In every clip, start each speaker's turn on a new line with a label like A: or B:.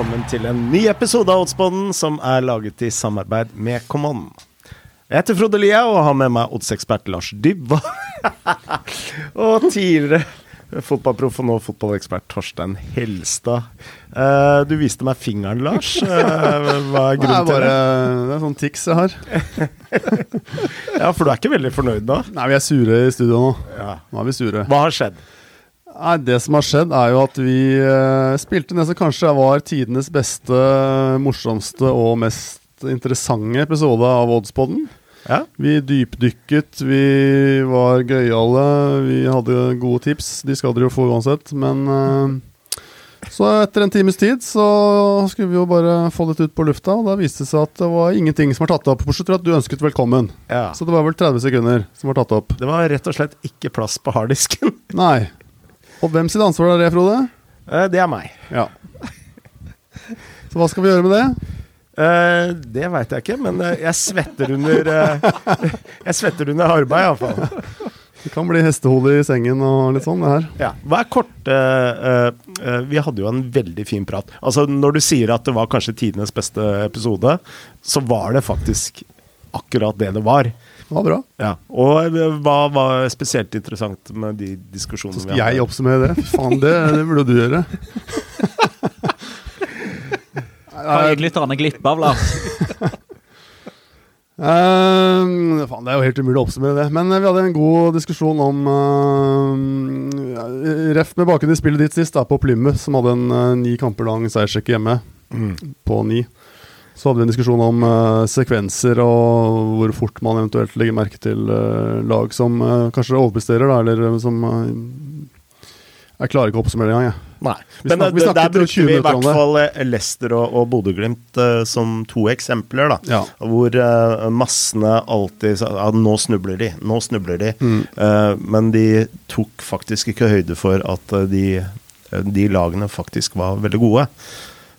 A: velkommen til en ny episode av Oddsboden som er laget i samarbeid med Common. Jeg heter Frode Lia og har med meg oddsekspert Lars Dybva. og tidligere fotballproff og nå fotballekspert Torstein Helstad. Uh, du viste meg fingeren, Lars. Uh, hva er
B: er
A: grunnen til det?
B: det er sånn tics jeg har.
A: Ja, For du er ikke veldig fornøyd nå?
B: Nei, vi er sure i studio nå.
A: Ja.
B: Nå er vi sure.
A: Hva har skjedd?
B: Nei, Det som har skjedd, er jo at vi uh, spilte det som kanskje var tidenes beste, morsomste og mest interessante episode av Oddspodden.
A: Ja.
B: Vi dypdykket, vi var gøyale, vi hadde gode tips. De skal dere jo få uansett, men uh, Så etter en times tid så skulle vi jo bare få dette ut på lufta, og da viste det seg at det var ingenting som var tatt opp, bortsett fra at du ønsket velkommen.
A: ja.
B: Så det var vel 30 sekunder som var tatt opp.
A: Det var rett og slett ikke plass på harddisken.
B: Nei. Og hvem sitt ansvar er det, Frode?
A: Eh, det er meg.
B: Ja. Så hva skal vi gjøre med det?
A: Uh, det veit jeg ikke, men eh, jeg svetter under uh, Jeg svetter under arbeid, iallfall.
B: Det kan bli hestehode i sengen og litt sånn, det her.
A: Ja. Hva er korte uh, Vi hadde jo en veldig fin prat. Altså, når du sier at det var kanskje tidenes beste episode, så var det faktisk akkurat det det var.
B: Det var bra.
A: Ja. Og eh, hva var spesielt interessant med de diskusjonene vi
B: Så skal jeg oppsummere det? Faen, det, det burde du gjøre.
C: Hva gikk lytterne glipp av, Lars?
B: Um, faen, det er jo helt umulig å oppsummere det. Men eh, vi hadde en god diskusjon om uh, Ref med bakgrunn i spillet ditt sist, da, på Plymouth, som hadde en uh, ni kamper lang seiersrekke hjemme.
A: Mm.
B: På ni. Så hadde vi en diskusjon om uh, sekvenser og hvor fort man eventuelt legger merke til uh, lag som uh, kanskje overpresterer, da, eller som Jeg klarer ikke å oppsummere det engang, jeg.
A: Nei.
B: Vi
A: Men
B: vi snakket
A: der brukte vi i hvert fall Leicester og, og Bodø-Glimt som to eksempler, da.
B: Ja.
A: Hvor massene alltid sa ja, nå snubler de, nå snubler de.
B: Mm.
A: Men de tok faktisk ikke høyde for at de, de lagene faktisk var veldig gode.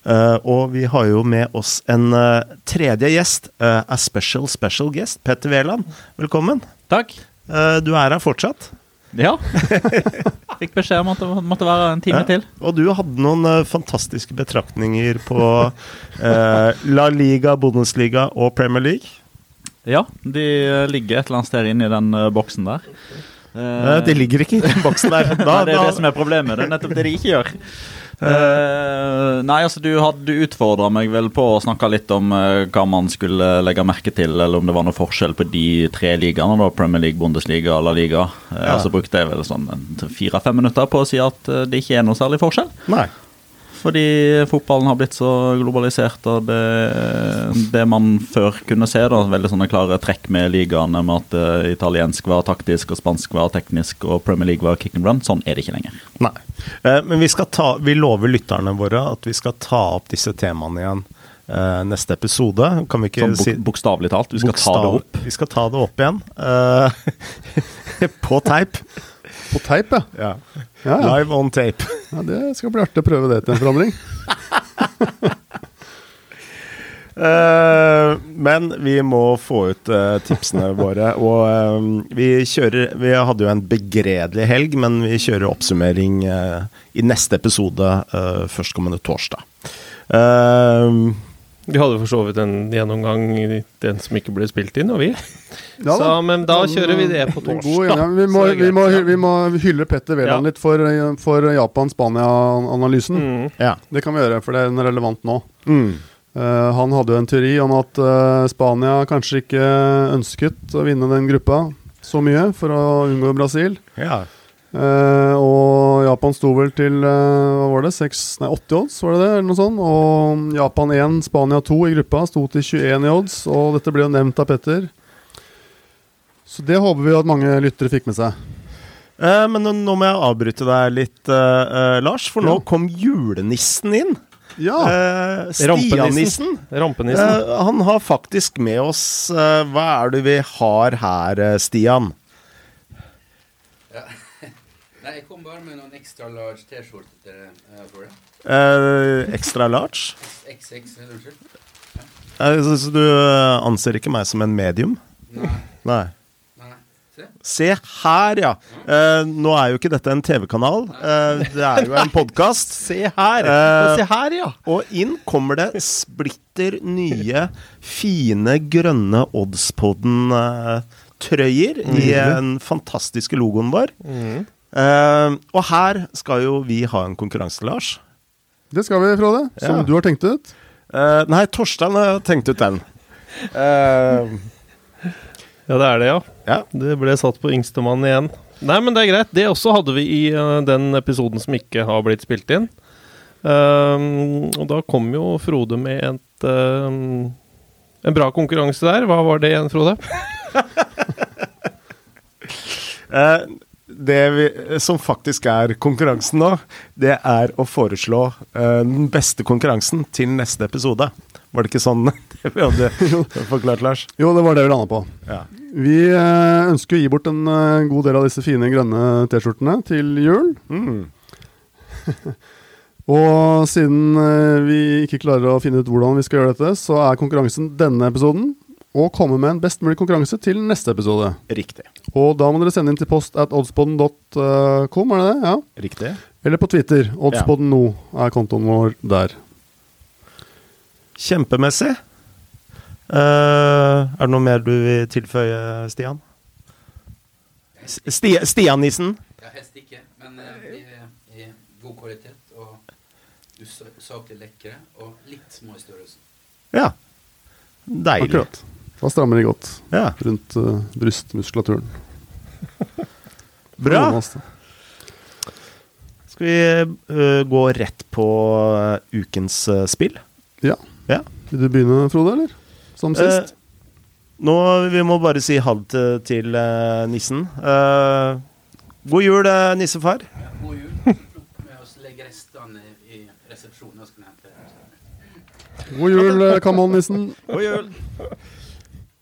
A: Eh, og vi har jo med oss en eh, tredje gjest. eh, a special, special guest. Petter Wæland, velkommen.
C: Takk.
A: Du er her fortsatt.
C: Ja. Fikk beskjed om at det måtte være en time
A: Ja.
C: til.
A: Og du hadde noen uh, fantastiske betraktninger på uh, La Liga, Bundesliga og Premier League.
C: Ja, de ligger et eller annet sted inni den uh, boksen der.
A: Eh, det ligger ikke i den boksen der. Da,
C: Nei, det er det som er problemet. Det er nettopp det de ikke gjør. Uh, nei, altså du hadde utfordra meg vel på å snakke litt om uh, hva man skulle legge merke til, eller om det var noe forskjell på de tre ligaene, da, Premier League, Bundesliga og La Liga.
A: Ja.
C: Så brukte jeg vel sånn fire-fem minutter på å si at det ikke er noe særlig forskjell.
A: nei.
C: Fordi fotballen har blitt så globalisert, og det, det man før kunne se, da, veldig sånne klare trekk med ligaene, med at uh, italiensk var taktisk, og spansk var teknisk, og Premier League var kick and run, sånn er det ikke lenger.
A: nei. Eh, men vi, skal ta, vi lover lytterne våre at vi skal ta opp disse temaene igjen eh, neste episode. Kan vi ikke
C: Sånn
A: si
C: bokstavelig talt. Vi skal ta det opp.
A: Vi skal ta det opp igjen. eh, på teip.
B: På teip. Ja,
A: ja. Live on tape.
B: Ja. Det skal bli artig å prøve det til en forandring.
A: Uh, men vi må få ut uh, tipsene våre. Og uh, vi kjører Vi hadde jo en begredelig helg, men vi kjører oppsummering i neste episode uh, førstkommende torsdag. Eh,
D: Vi hadde for så vidt en gjennomgang i den som ikke ble spilt inn, og vi.
B: Ja,
D: så, men da kjører vi det på
B: En god
D: torsdag.
B: vi, må, vi, må, vi må hylle Petter Wæland
D: Ja.
B: litt for, for Japan-Spania-analysen.
D: Mm.
A: ja.
B: Det kan vi gjøre, for det er relevant nå.
A: Mm.
B: Uh, han hadde jo en teori om at uh, Spania kanskje ikke ønsket å vinne den gruppa så mye for å unngå Brasil.
A: ja.
B: Uh, og Japan sto vel til eh, hva var det, 6, nei, 80 odds, var det det? eller noe sånt. Og Japan 1, Spania 2 i gruppa sto til 21 i odds, og dette ble jo nevnt av Petter. Så det håper vi at mange lyttere fikk med seg.
A: Eh, men nå, må jeg avbryte deg litt, eh, eh, Lars, for nå
B: Ja.
A: kom julenissen inn.
B: Ja!
A: Eh,
D: Rampenissen.
A: Stianissen.
D: Rampenissen.
A: Eh, han har faktisk med oss eh, Hva er det vi har her, Stian?
E: Nei, jeg kom bare med noen extra large T-skjorter til uh, for det.
A: Eh, extra large?
E: XX, unnskyld.
A: Eh, så, så du eh, anser ikke meg som en medium?
E: Nei,
A: Nei. Se her, ja. Uh, nå er jo ikke dette en TV-kanal. Uh, det er jo en podkast.
D: Se her!
A: Uh,
D: Se her, ja!
A: Og inn kommer det splitter nye, fine, grønne Oddspodden-trøyer i den fantastiske logoen vår. Eh, og her skal jo vi ha en konkurranse, Lars.
B: Det skal vi, Frode. Som
A: Ja.
B: du har tenkt ut.
A: Uh, nei, Torstein har tenkt ut den. Uh,
D: Ja, det er det, ja.
A: ja.
D: Det ble satt på yngstemann igjen. Nei, men det er greit. Det også hadde vi i den episoden som ikke har blitt spilt inn. Ehm, og da kom jo Frode med et en bra konkurranse der. Hva var det igjen, Frode?
A: Eh, det vi, som faktisk er konkurransen nå, det er å foreslå uh, den beste konkurransen til neste episode. Var det ikke sånn det vi hadde forklart, Lars?
B: Jo, det var det vi landa på.
A: Ja.
B: Vi uh, ønsker å gi bort en uh, god del av disse fine grønne T-skjortene til jul.
A: Mm.
B: Og siden vi ikke klarer å finne ut hvordan vi skal gjøre dette, så er konkurransen denne episoden å komme med en best mulig konkurranse til neste episode.
A: Riktig.
B: Og da må dere sende inn til post at oddspodden.com, er det det? Ja.
A: Riktig.
B: Eller på Twitter. Oddspodden nå er kontoen vår der.
A: Kjempemessig. Uh, er det noe mer du vil tilføye, Stian? Sti Stian-nissen?
E: Ja, helst ikke, men eh, de er i god kvalitet og usaklig lekre og litt små i størrelsen.
A: Ja. Deilig.
B: Akkurat. Da strammer de godt
A: Ja.
B: rundt uh, brystmuskulaturen.
A: Bra. Skal vi uh, gå rett på uh, ukens spill?
B: Ja.
A: Ja.
B: Vil du begynne, Frode, eller? Som sist?
A: Nå, Vi må bare si ha det til, nissen. Eh, god jul, nissefar.
E: God jul. Med oss legge restene i resepsjonen.
B: God jul, Kamon-nissen.
A: God jul.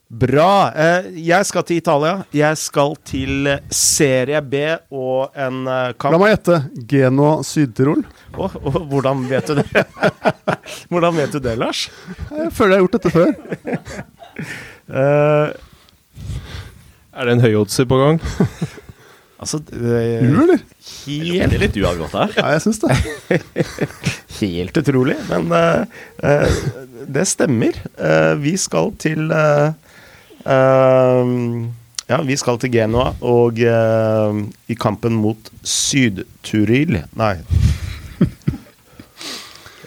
A: Bra. Eh, jeg skal til Italia. Jeg skal til Serie B og en eh, kamp
B: La meg gjette. Geno Syd-Tirol.
A: Oh, oh, Hvordan vet du det? hvordan vet du det, Lars?
B: Jeg føler jeg har gjort dette før.
A: uh,
D: Er det en høyoddser på gang?
A: altså eh,
B: Du, eller?
A: helt,
C: Det litt uavgjort her.
B: Ja, jeg syns det.
A: helt utrolig, men uh, uh, det stemmer. Eh, vi skal til Ja, vi skal til Genoa, og eh, i kampen mot Syd-Turil Nei.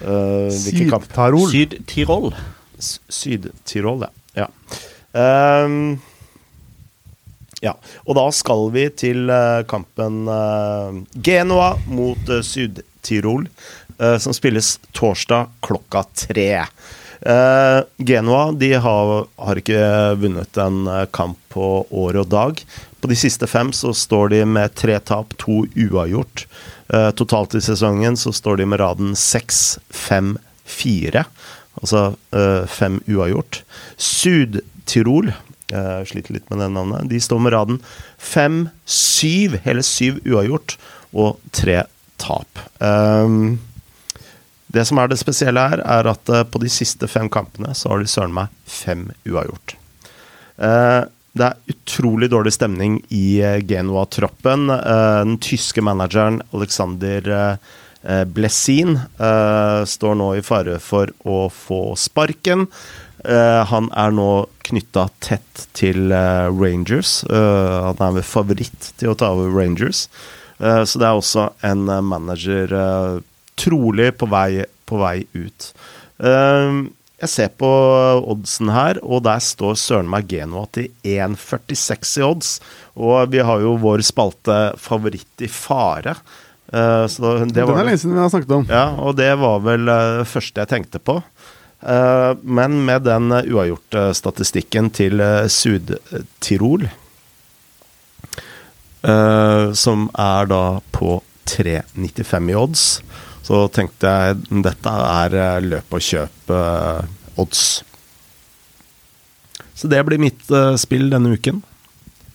A: Eh?
B: Syd-Tirol.
C: Syd-Tirol.
A: Syd-Tirol, ja. ja. Ehm, ja. Og da skal vi til eh, kampen eh, Genoa mot eh, Syd-Tirol, eh, som spilles torsdag klokka tre. Eh, Genoa de har, har ikke vunnet en eh, kamp på år og dag. På de siste fem så står de med tre tap, to uavgjort. Eh, totalt i sesongen så står de med raden seks, fem, fire. Altså eh, fem uavgjort. Sud-Tirol jeg sliter litt med det navnet. De står med raden fem, syv, hele syv uavgjort og tre tap. Ehm, det som er det spesielle her, er at eh, på de siste fem kampene så har de søren meg fem uavgjort. Eh, det er utrolig dårlig stemning i eh, Genoa-troppen. Den tyske manageren Alexander Blessin står nå i fare for å få sparken. Han er nå knytta tett til Rangers. Han er vel favoritt til å ta over Rangers. Så det er også en manager trolig på vei, på vei ut. Eh, jeg ser på oddsen her, og der står søren meg Genoa til 1,46 i odds. Og vi har jo vår spalte favoritt i fare. Eh, så det
B: Den er lenge siden vi har snakket om.
A: ja, og det var vel eh, det første jeg tenkte på. Eh, men med den uavgjort-statistikken til uh, Syd-Tirol, eh, som er da på 3,95 i odds, så tenkte jeg dette er uh, løp og kjøp eh, odds. Så det blir mitt eh, spill denne uken.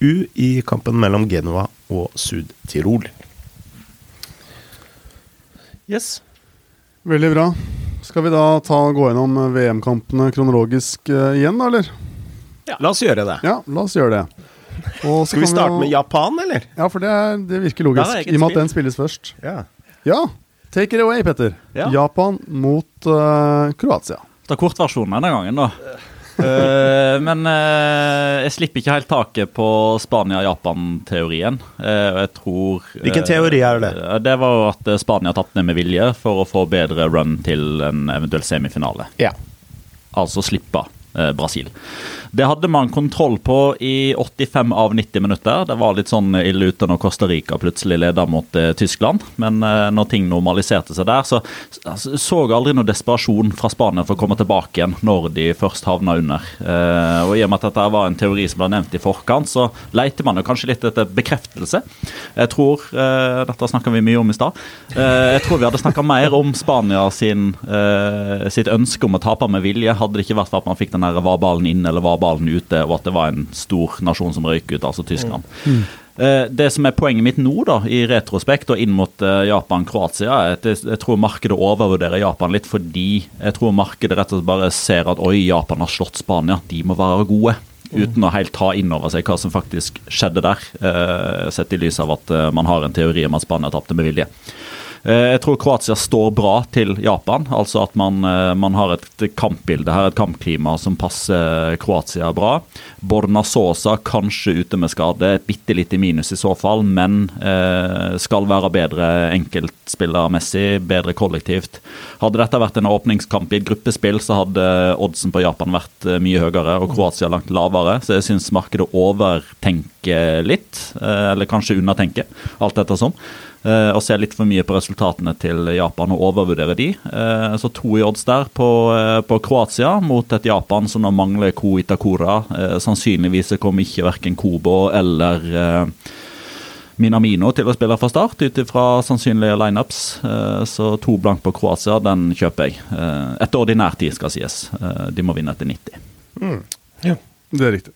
A: U i kampen mellom Genova og Sud-Tirol.
D: Yes.
B: Veldig bra. Skal vi da ta gå gjennom eh, VM-kampene kronologisk uh, igjen, da, eller?
A: La oss gjøre det.
B: Ja, la oss gjøre det. Og så
A: Skal vi
B: starte
A: starte
B: jo-
A: med Japan, eller?
B: Ja, for det, er, det virker
C: er
B: logisk,
C: eget
B: i og med at den spilles først.
A: Ja.
B: Ja, take it away, Petter.
C: Ja.
B: Japan mot uh, Kroatia.
C: Ta kortversjonen denne gangen, da. uh, men uh, jeg slipper ikke helt taket på Spania-Japan-teorien. Eh, og jeg tror
A: Hvilken teori er det?
C: Det var jo at Spania tapte ned med vilje for å få bedre run til en eventuell semifinale.
A: Ja.
C: Altså slippe Brasil. Det hadde man kontroll på i 85 av 90 minutter. Det var litt sånn ille ute når Costa Rica plutselig leda mot eh, Tyskland. Men eh, når ting normaliserte seg der, så altså, så jeg aldri noe desperasjon fra Spania for å komme tilbake igjen når de først havna under. Eh, og i og med at dette var en teori som ble nevnt i forkant, så leiter man jo kanskje litt etter bekreftelse. Jeg tror Dette snakka vi mye om i stad. Jeg tror vi hadde snakka mer om Spania sin, sitt ønske om å tape med vilje, hadde det ikke vært for at man fikk den der var ballen inn eller var ballen ute, og at det var en stor nasjon som røyk ut, altså Tyskland. Eh, Det som er poenget mitt nå, da, i retrospekt og inn mot eh, Japan-Kroatia, er at jeg, tror markedet overvurderer Japan litt fordi jeg tror markedet rett og slett bare ser at oi, Japan har slått Spania, de må være gode. Uten å helt ta inn over seg hva som faktisk skjedde der, eh, sett i lys av at man har en teori om at Spania tapte med vilje. Eh, Jeg tror Kroatia står bra til Japan. Altså at man, eh, man har et kampbilde her, et kampklima som passer Kroatia bra. Borna Sosa kanskje ute med skade, et bitte lite minus i så fall, men eh, skal være bedre enkeltspillermessig, bedre kollektivt. Hadde dette vært en åpningskamp i et gruppespill, så hadde oddsen på Japan vært mye høyere og Kroatia langt lavere. Så jeg syns markedet overtenker litt, eller kanskje undertenker, alt ettersom. Eh, og ser litt for mye på resultatene til Japan og overvurderer de. Eh, så to i odds der på, eh, på Kroatia mot et Japan som nå mangler Ko Itakura. Eh, sannsynligvis kommer ikke verken Kobo eller eh, Minamino til å spille fra start, ut ifra sannsynlige lineups. Eh, så to blank på Kroatia, den kjøper jeg. Eh, etter ordinær tid, skal sies. Eh, de må vinne etter 90.
B: Ja, Det er riktig.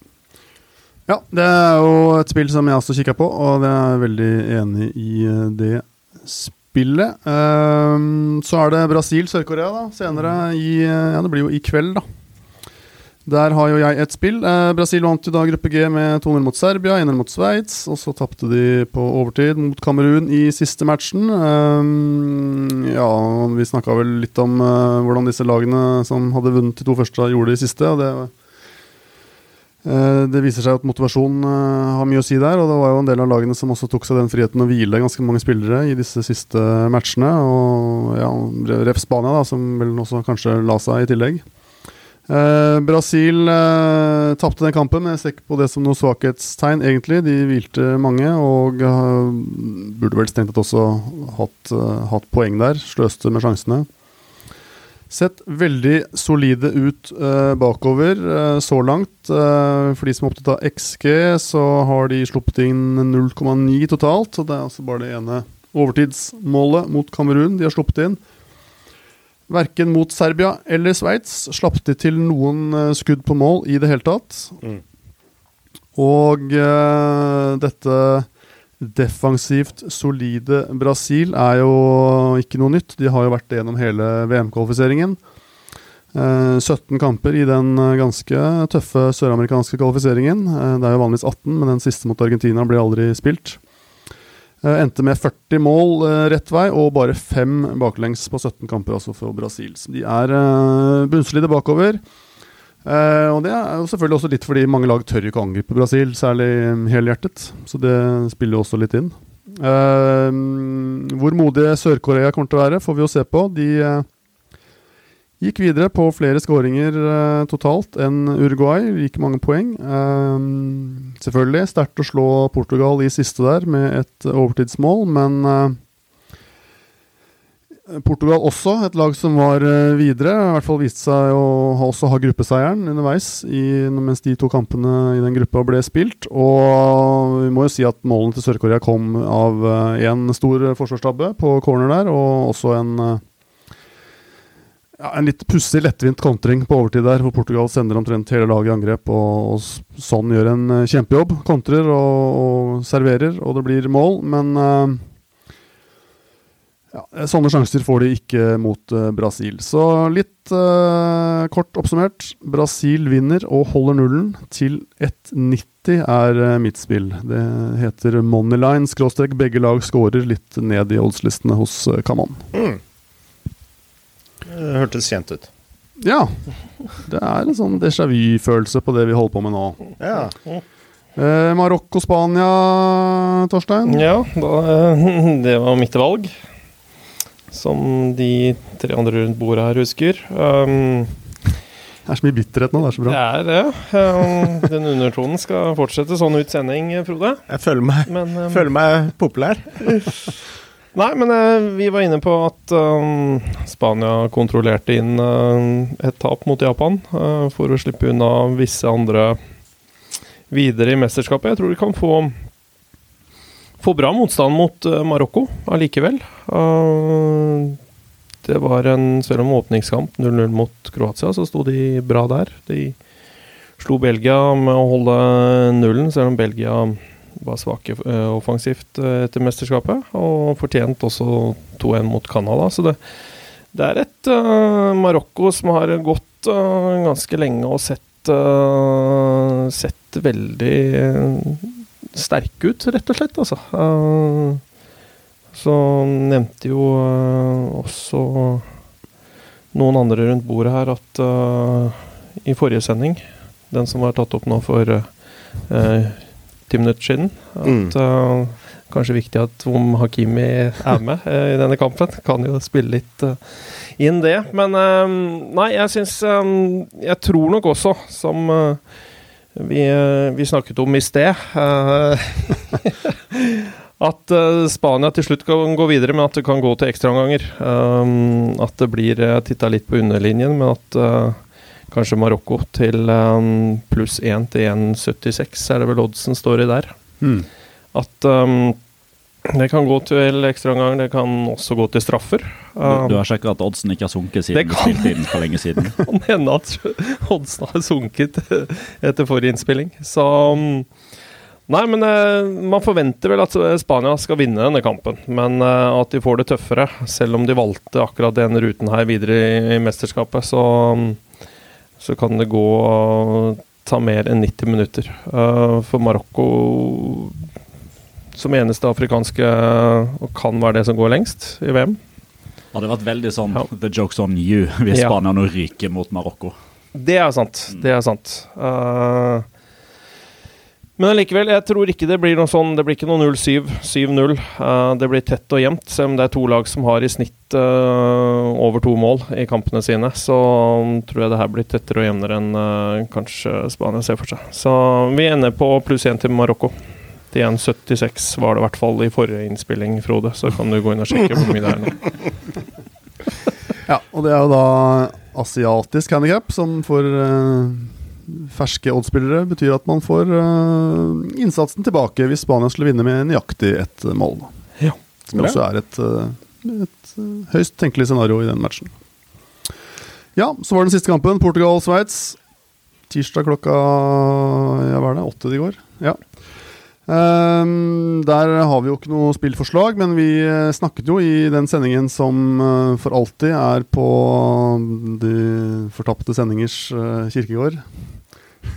B: Ja, det er jo et spill som jeg også kikka på, og jeg er veldig enig i eh, det spillet. Ehm, så er det Brasil, Sør-Korea, da, senere i Ja, det blir jo i kveld, da. Der har jo jeg et spill. Eh, Brasil vant jo da gruppe G med 2-0 mot Serbia, 1-0 mot Sveits. Og så tapte de på overtid mot Kamerun i siste matchen. Ehm, ja, vi snakka vel litt om eh, hvordan disse lagene som hadde vunnet de to første, gjorde det i siste. og det Eh, Det viser seg at motivasjon eh, har mye å si der, og det var jo en del av lagene som også tok seg den friheten å hvile ganske mange spillere i disse siste matchene. Og ja, Ref Spania, da, som vel også kanskje la seg i tillegg. Eh, Brasil eh, tapte den kampen, jeg ser ikke på det som noe svakhetstegn, egentlig. De hvilte mange, og eh, burde vel strengt tatt også hatt, eh, hatt poeng der. Sløste med sjansene. Sett veldig solide ut eh, bakover eh, så langt. Eh, for de som er opptatt av XG, så har de sluppet inn 0,9 totalt. Og det er altså bare det ene overtidsmålet mot Kamerun de har sluppet inn. Verken mot Serbia eller Sveits slapp de til noen eh, skudd på mål i det hele tatt.
A: Mm.
B: Og eh, dette defensivt solide Brasil er jo ikke noe nytt. De har jo vært det gjennom hele VM-kvalifiseringen. Eh, 17 kamper i den eh, ganske tøffe søramerikanske kvalifiseringen. Eh, det er jo vanligvis 18, men den siste mot Argentina ble aldri spilt. Eh, endte med 40 mål eh, rett vei og bare fem baklengs på 17 kamper, altså for Brasil. Så de er eh, bunnsolide bakover. Eh, og det er jo selvfølgelig også litt fordi mange lag tør ikke å angripe Brasil, særlig mm, helhjertet. Så det spiller jo også litt inn. Uh, hvor modige Sør-Korea kommer til å være, får vi jo se på. De uh, gikk videre på flere skåringer totalt enn Uruguay. Like mange poeng. Selvfølgelig sterkt å slå Portugal i siste der med et overtidsmål, men Portugal også, et lag som var eh, videre. I hvert fall viste seg å også ha gruppeseieren underveis i, mens de to kampene i den gruppa ble spilt. Og vi må jo si at målene til Sør-Korea kom av én stor forsvarstabbe på corner der, og også en eh, ja, en litt pussig, lettvint kontring på overtid der, hvor Portugal sender omtrent hele laget i angrep, og, og sånn gjør en eh, kjempejobb. Kontrer og, og serverer, og det blir mål, men eh, Ja, sånne sjanser får de ikke mot eh, Brasil. Så litt eh, kort oppsummert. Brasil vinner og holder nullen. Til 1,90 er eh, mitt spill. Det heter Moneyline, skråstrek begge lag scorer litt ned i oddslistene hos eh, Kaman.
A: Det hørtes kjent ut.
B: Ja. Det er en sånn déjà vu-følelse på det vi holder på med nå.
A: Ja.
B: Eh, Marokko-Spania, Torstein?
D: Ja, da, det var mitt valg. Som de tre andre rundt bordet her husker. Um,
B: Det er så mye bitterhet nå, det er så bra.
D: det er det. Um, den undertonen skal fortsette sånn ut sending, Frode.
A: Jeg føler meg,
D: Men, um,
A: føler meg populær.
D: Nei, men eh, vi var inne på at um, Spania kontrollerte inn uh, et tap mot Japan uh, for å slippe unna visse andre videre i mesterskapet. Jeg tror de kan få, få bra motstand mot eh, Marokko allikevel. Det var en, selv om åpningskamp 0-0 mot Kroatia, så sto de bra der. De slo Belgia med å holde nullen, selv om Belgia var svake eh, offensivt eh, etter mesterskapet. Og fortjent også 2-1 mot Canada. Så det, det er et uh, Marokko som har gått uh, ganske lenge og sett, uh, sett veldig sterke ut, rett og slett. Altså. Eh, så nevnte jo eh, også noen andre rundt bordet her at eh, i forrige sending, den som var tatt opp nå for ti minutter siden. At
A: Mm.
D: Kanskje viktig at om Hakimi er med i denne kampen. Kan jo spille litt inn det. Men nei, jeg syns Jeg tror nok også, som vi, eh, vi snakket om i sted eh, At eh, Spania til slutt kan gå videre, men at det kan gå til ekstraomganger. At det blir titta litt på underlinjen, men at kanskje Marokko til um, pluss 1 til 1,76 er det vel oddsen står i der.
B: Mm.
D: At um, det kan gå til ekstraomgang, det kan også gå til straffer.
C: Du,
D: Um,
C: du har sjekka at oddsen ikke har sunket siden du spilte inn for lenge siden?
D: Det kan hende at oddsen har sunket etter forrige innspilling. Så um, Nei, men eh, man forventer vel at Spania skal vinne denne kampen. Men eh, at de får det tøffere, selv om de valgte akkurat denne ruten her videre i, i mesterskapet, så, um, så kan det gå uh, ta mer enn 90 minutter. Uh, for Marokko som eneste afrikanske og kan være det som går lengst i VM.
C: Det Hadde vært veldig sånn
D: Ja.
C: the joke's on you hvis
D: Ja.
C: Spania nå ryker mot Marokko.
D: Det er sant. Det er sant. Uh, men allikevel, jeg tror ikke det blir noe sånn Det blir ikke noe 0-7, 7-0. Uh, det blir tett og jevnt, selv om det er to lag som har i snitt uh, over to mål i kampene sine. Så um, tror jeg det her blir tettere og jevnere enn uh, kanskje Spania ser for seg. Så vi ender på pluss én til Marokko. Til 1,76 var det i hvert fall i forrige innspilling, Frode. Så kan du gå inn og sjekke hvor mye det er nå.
B: Ja, og det er jo da asiatisk handikap, som for uh, ferske oddspillere betyr at man får uh, innsatsen tilbake hvis Spania skulle vinne med nøyaktig ett mål.
D: Ja.
B: Som også er et, uh, et eh, høyst tenkelig scenario i den matchen. Ja, så var den siste kampen, Portugal-Sveits. Tirsdag klokka ja, hva er det, åtte i går. Ja. Ehm, der har vi jo ikke noe spillforslag, men vi eh, snakket jo i den sendingen som uh, for alltid er på de fortapte sendingers uh, kirkegård.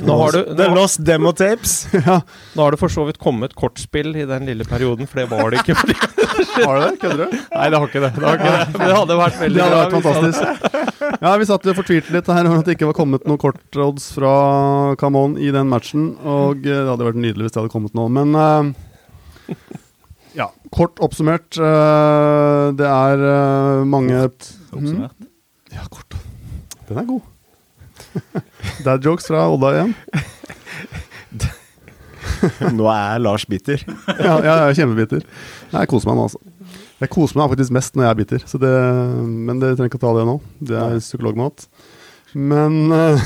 D: Nå har, du, nå,
A: Lost Demo Tapes.
B: ja,
D: nå har det for så vidt kommet kortspill i den lille perioden, for det var det ikke.
B: Har du det? Kødder du?
D: nei, det har ikke det. det, har ikke det. Men det hadde vært veldig
B: Det hadde vært
D: det
B: fantastisk. Ja, vi satt og fortvilte litt her over at det ikke var kommet noen kortrodds fra Camon i den matchen. Og eh, det hadde vært nydelig hvis det hadde kommet noe. Men uh, ja, kort oppsummert. Uh, det er uh, mange
C: Oppsummert.
B: Ja, kort. Den er god. Dad jokes fra Odda igjen.
A: Nå er Lars bitter.
B: Ja, ja, jeg er kjempebiter. Jeg koser meg nå, altså. Jeg koser meg faktisk mest når jeg er bitter, så det, men dere trenger ikke å ta det nå. Det er psykologmat. Men eh,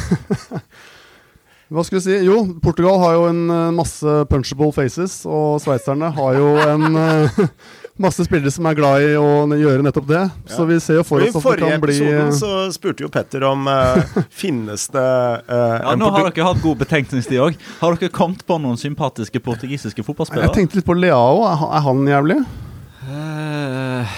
B: Hva skulle vi si? Jo, Portugal har jo en eh, masse punchable faces, og sveitserne har jo en eh, masse spillere som er glad i å gjøre nettopp det. Så vi ser jo for oss at det kan bli I forrige
A: episoden så spurte jo Petter om uh, finnes det uh,
C: Ja, nå har dere hatt god betenkningstid òg. Har dere kommet på noen sympatiske portugisiske fotballspillere?
B: Jeg tenkte litt på Leao. Er han- jævlig?
C: Eh,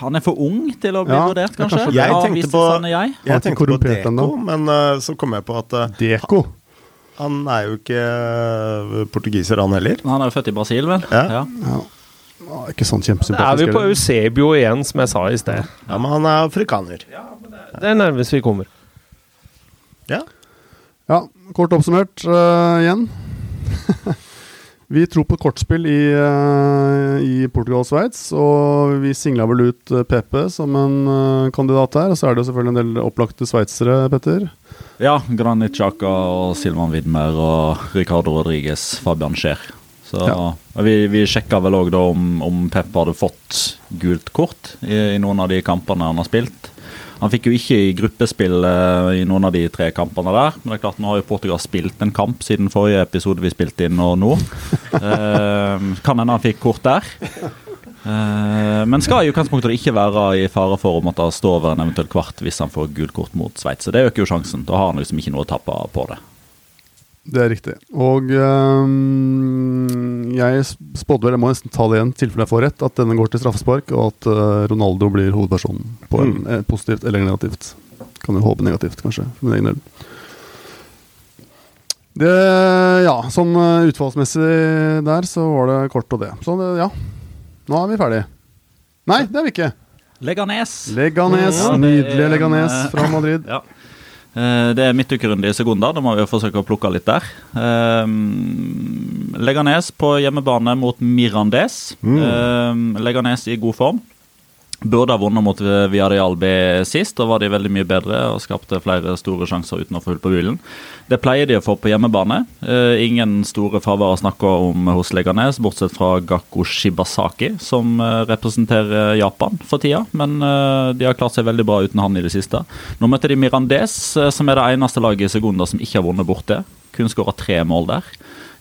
C: Han er for ung til å bli
B: Ja,
C: vurdert,
B: er
C: kanskje?
B: kanskje.
A: Jeg tenkte på-
C: han jeg.
A: Jeg tenkte på Deko,
B: enda.
A: men uh, så kom jeg på at uh,
B: Deko.
A: han er jo ikke portugiser, han heller.
C: Han er jo født i Brasil, vel?
A: Ja.
C: Ja.
B: Ja. Ah, Ikke sånn
D: Da er vi på. Eusebio igjen, som jeg sa i sted.
A: Ja, Men han er afrikaner.
D: Det er nærmest vi kommer.
A: Ja.
B: Ja, kort oppsummert uh, igjen. vi tror på kortspill i, uh, i Portugal og Sveits, og vi singla vel ut eh, PP som en uh, kandidat der. Og så er det jo selvfølgelig en del opplagte sveitsere, Petter.
C: ja Granit Xhaka og Silvan Widmer og Ricardo Rodriguez, Fabian Scheer. Så
B: Ja.
C: Vi, vi sjekka vel òg om, om Pep hadde fått gult kort i, i noen av de kampene han har spilt. Han fikk jo ikke i gruppespill eh, i noen av de tre kampene der. Men det er klart, nå har jo Portugal spilt en kamp siden forrige episode vi spilte inn, og nå. Eh, kan hende han fikk kort der. Eh, men skal i utgangspunktet ikke være i fare for å måtte stå over en eventuell kvart hvis han får gult kort mot Sveits. Så det øker jo sjansen. Da har han liksom ikke noe å tappe på det.
B: Det er riktig. Og um, jeg spådde vel, jeg må nesten ta det igjen, i tilfelle jeg får rett, at denne går til straffespark, og at uh, Ronaldo blir hovedpersonen på en eh, positivt eller negativt. Kan jo håpe negativt, kanskje, for min egen del. Det, ja, sånn øh, utfallsmessig der, så var det kort og det. Så det, ja. Nå er vi ferdige. Nei, det er vi ikke.
C: Leganes.
B: Leganes.
C: Ja,
B: Nydelige Leganes
C: eh,
B: fra Madrid.
C: Ja. Eh, Det er midtukerunde i sekunder, da må vi forsøke å plukke litt der. Eh, Leganes på hjemmebane mot Mirandes. Mm. Leganes i god form. Burde ha vunnet mot Viadial B sist, da var de veldig mye bedre og skapte flere store sjanser uten å få hull på bilen. Det pleier de å få på hjemmebane. Eh, ingen store favører å snakke om hos Leganes, bortsett fra Gakko Shibasaki, som eh, representerer Japan for tida. Men eh, de har klart seg veldig bra uten han i det siste. Nå møter de Mirandes, som er det eneste laget i Segunda som ikke har vunnet borte. Kun skåra tre mål der.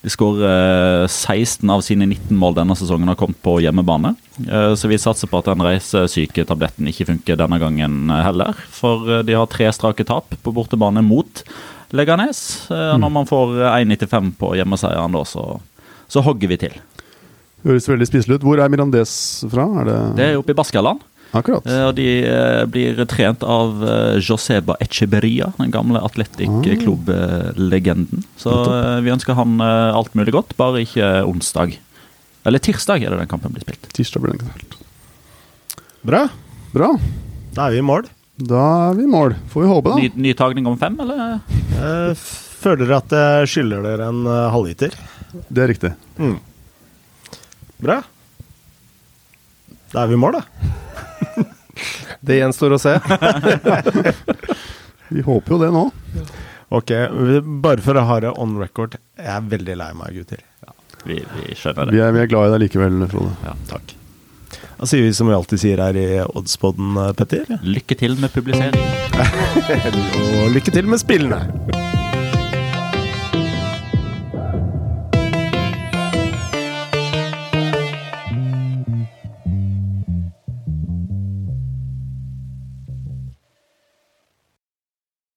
C: De skårer 16 av sine 19 mål denne sesongen har kommet på hjemmebane. Eh, Så vi satser på at den reisesyketabletten ikke funker denne gangen eh, heller. For eh, de har tre strake tap på bortebane mot Leganes. Eh, Når man får eh, 1,95 på hjemmeseieren da, så, så hogger vi til.
B: Høres veldig spiselig ut. Hvor er Mirandes fra? Er det,
C: Det er oppe i Baskaland.
B: Akkurat.
C: Eh, Og de eh, blir trent av eh, Joseba Echeberia, den gamle Atletic Club-legenden. Så vi ønsker han alt mulig godt, bare ikke onsdag. Eller tirsdag er det den kampen blir spilt.
B: Tirsdag blir det spilt.
A: Bra.
B: Bra.
A: Da er vi i mål.
B: Da er vi i mål. Får vi håpe, da.
C: Ny, ny tagning om fem, eller?
A: Føler dere at jeg skylder dere en halvliter.
B: Det er riktig.
A: Bra. Da er vi i mål, da.
D: Det gjenstår å se.
B: Vi håper jo det nå.
A: Ok, bare for å ha det on record. Jeg er veldig lei meg, gutter.
C: Vi, vi skjønner
B: Vi
C: det.
B: er, vi er glad i deg likevel, Frode.
C: Ja.
A: Takk. Da sier vi som vi alltid sier her i Oddspodden, Petter.
C: Lykke til med publisering.
A: Og lykke til med spillene.